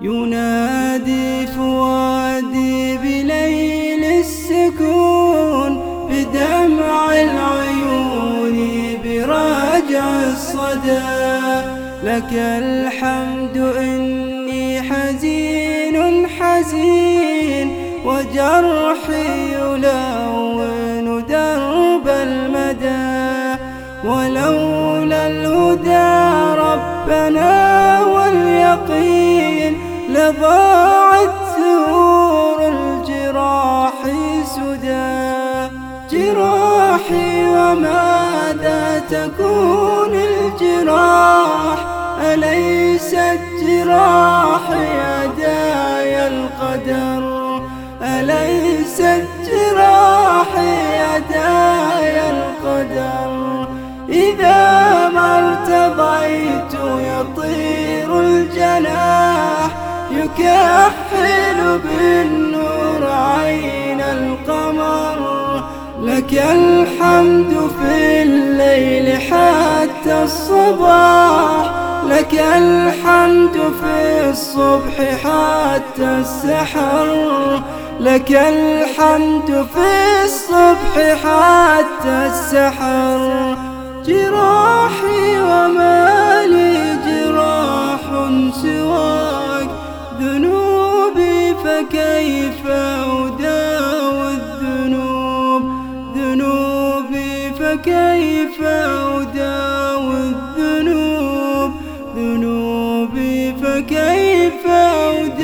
ينادي فؤادي بليل السكون بدمع العيون برجع الصدى. لك الحمد إني حزين حزين وجرحي يلون درب المدى. ولولا الهدى ربنا لضاعت ثور الجراح سدى. جراحي وماذا تكون الجراح؟ أليست جراحي يداي القدر؟ أليست جراحي يداي القدر؟ إذا ما ارتضيت يطير الجناح يكحل بالنور عين القمر لك الحمد في الليل حتى الصباح لك الحمد في الصبح حتى السحر لك الحمد في الصبح حتى السحر. جراحي فكيف أداوي الذنوب؟ ذنوبي فكيف أداوي الذنوب؟ ذنوبي فكيف أداوي